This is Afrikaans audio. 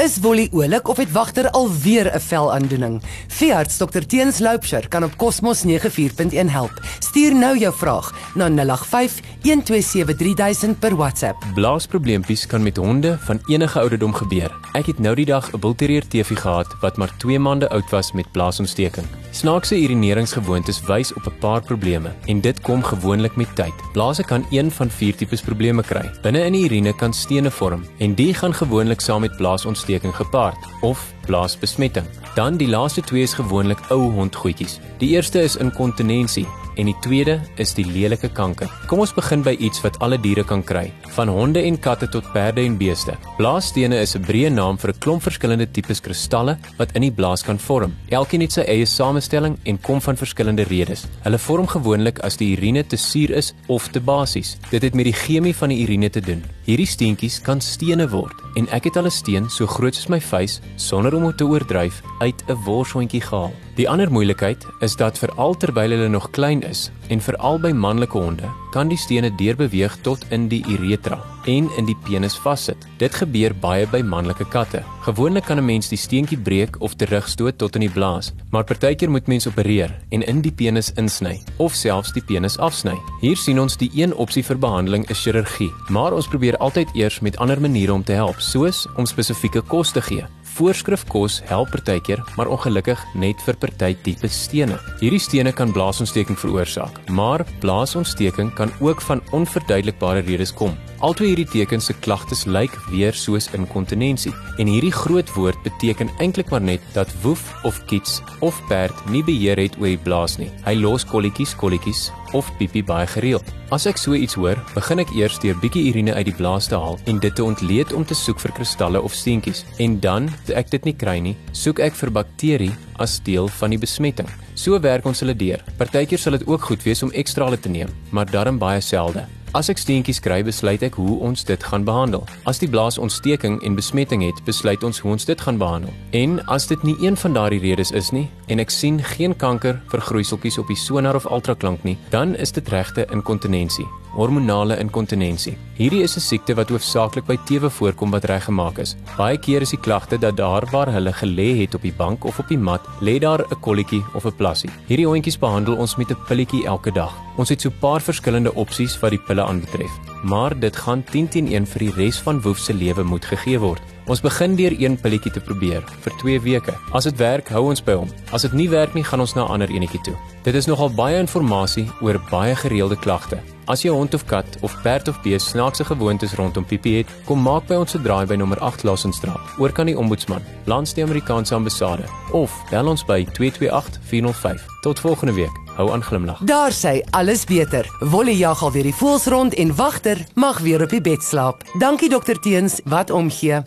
Is Wolly oulik of het wagter alweer 'n velaandoening? Veearts Dr Teens Loupsher kan op Cosmos 94.1 help. Stuur nou jou vraag na 085 127 3000 per WhatsApp. Blaasprobleempies kan met honde van enige ouderdom gebeur. Ek het nou die dag 'n bulterier TV gehad wat maar 2 maande oud was met blaasontsteking. Snaakse urineringsgewoontes wys op 'n paar probleme en dit kom gewoonlik met tyd. Blaase kan een van vier tipes probleme kry. Binne in die urine kan stene vorm en die gaan gewoonlik saam met blaasontsteking gepaard of blaasbesmetting. Dan die laaste twee is gewoonlik ou hondgoedjies. Die eerste is inkontinensie en die tweede is die lelike kanker. Kom ons begin by iets wat alle diere kan kry, van honde en katte tot perde en beeste. Blaasstene is 'n breë naam vir 'n klomp verskillende tipes kristalle wat in die blaas kan vorm. Elkeen het sy eie samestelling en kom van verskillende redes. Hulle vorm gewoonlik as die urine te suur is of te basies. Dit het met die chemie van die urine te doen. Hierdie steentjies kan stene word en ek het al 'n steen so groot soos my vuis sonder om te oordryf uit 'n worshondjie gehaal. Die ander moeilikheid is dat veral terwyl hulle nog klein is en veral by manlike honde, kan die stene deurbeweeg tot in die uretra en in die penis vassit. Dit gebeur baie by manlike katte. Gewoonlik kan 'n mens die steentjie breek of terugstoot tot in die blaas, maar partykeer moet mens opereer en in die penis insny of selfs die penis afsny. Hier sien ons die een opsie vir behandeling is chirurgie, maar ons probeer altyd eers met ander maniere om te help, soos om spesifieke kos te gee. Voorskrif kos help partykeer, maar ongelukkig net vir party tipe stene. Hierdie stene kan blaasontsteking veroorsaak, maar blaasontsteking kan ook van onverduidelikbare redes kom. Altwee hierdie tekens se klagtes lyk weer soos inkontinensie en hierdie groot woord beteken eintlik maar net dat woef of kits of perd nie beheer het oor die blaas nie. Hy los kolletjies kolletjies of piepie baie gereeld. As ek so iets hoor, begin ek eers deur bietjie urine uit die blaas te haal en dit te ontleed om te soek vir kristalle of steentjies. En dan, as ek dit nie kry nie, soek ek vir bakterie as deel van die besmetting. So werk ons hulle deur. Partykeer sal dit ook goed wees om ekstrale te neem, maar darm baie selde. As ek steentjies kry, besluit ek hoe ons dit gaan behandel. As die blaas ontsteking en besmetting het, besluit ons hoe ons dit gaan behandel. En as dit nie een van daardie redes is nie en ek sien geen kanker vergroeiseltjies op die sonar of ultraklank nie, dan is dit regte inkontinensie hormonale inkontinensie. Hierdie is 'n siekte wat hoofsaaklik by tewe voorkom wat reggemaak is. Baie keer is die klagte dat daar waar hulle gelê het op die bank of op die mat, lê daar 'n kolletjie of 'n plassie. Hierdie hondjies behandel ons met 'n pilletjie elke dag. Ons het so 'n paar verskillende opsies wat die pille aanbetref, maar dit gaan 10 teen 1 vir die res van Woef se lewe moet gegee word. Ons begin deur een pilletjie te probeer vir 2 weke. As dit werk, hou ons by hom. As dit nie werk nie, gaan ons na 'n ander enetjie toe. Dit is nogal baie inligting oor baie gereelde klagte. As jou hond of kat of perd of bees snaakse gewoontes rondom pipi het, kom maak by ons 'n draai by nommer 8 Lassenstraat. Oor kan die ombudsman, langs die Amerikaanse ambassade of bel ons by 228 405. Tot volgende week. Hou aan glimlag. Daar sê alles beter. Wolle jag al weer die voels rond en wagter mag weer op die bed slaap. Dankie dokter Teens wat omgee.